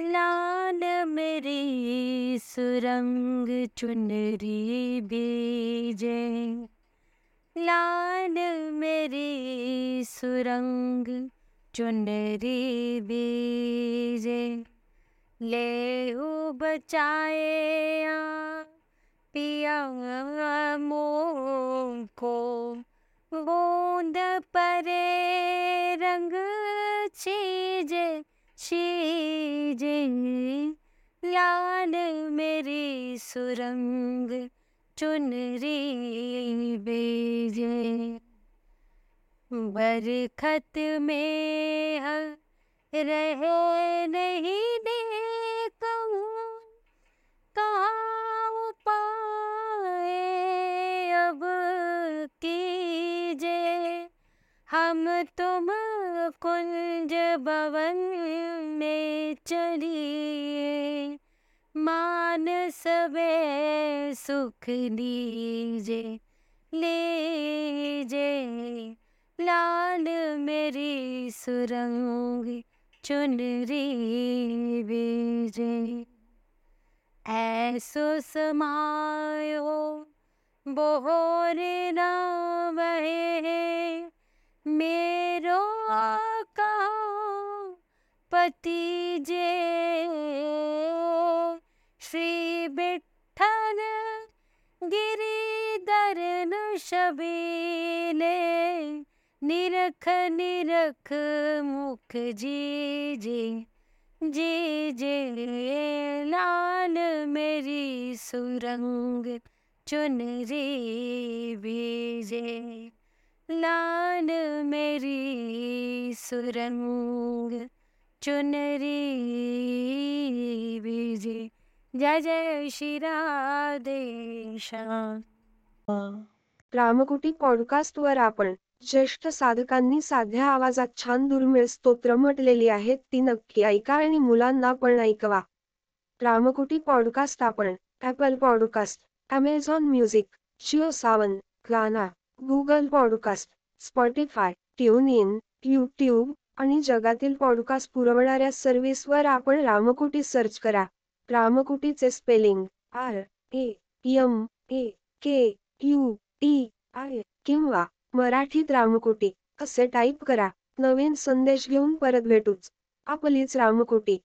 लाल मेरी सुरंग चुनरी बीजे लाल मेरी सुरंग चुनरी बीजे ले बचाया पिया को बूंद परे रंग चीज छी छीजे लाल मेरी सुरंग चुनरी बेजे। बरखत में रहे नहीं दे हम तुम कुंज भवन में चलिए। मान सबे सुख दीजे लीजे। लाल मेरी सुरंग चुनरी बीजे ऐसो समायो बोर ना मेरो कहो पति जे श्री विठ्ठल गिरिधरन शबीले निरख निरख मुख जी जी जी जे लाल मेरी सुरंग चुनरी बीजे लाल मेरी सुरंग चुनरी विजे जय जय श्री राधे रामकुटी पॉडकास्टवर आपण ज्येष्ठ साधकांनी साध्या आवाजात छान दुर्मिळ स्तोत्र म्हटलेली आहेत ती नक्की ऐका आणि मुलांना पण ऐकवा. रामकुटी पॉडकास्ट आपण Apple podcast Amazon music Jio Saavn Gaana Google podcast Spotify tune in YouTube आणि जगातील पॉडकास्ट पुरवणाऱ्या सर्व्हिसवर आपण रामकुटी सर्च करा. रामकुटीचे spelling R A M A K U T I किंवा मराठीत रामकोटी असे टाईप करा. नवीन संदेश घेऊन परत भेटूच. आपलीच रामकोटी.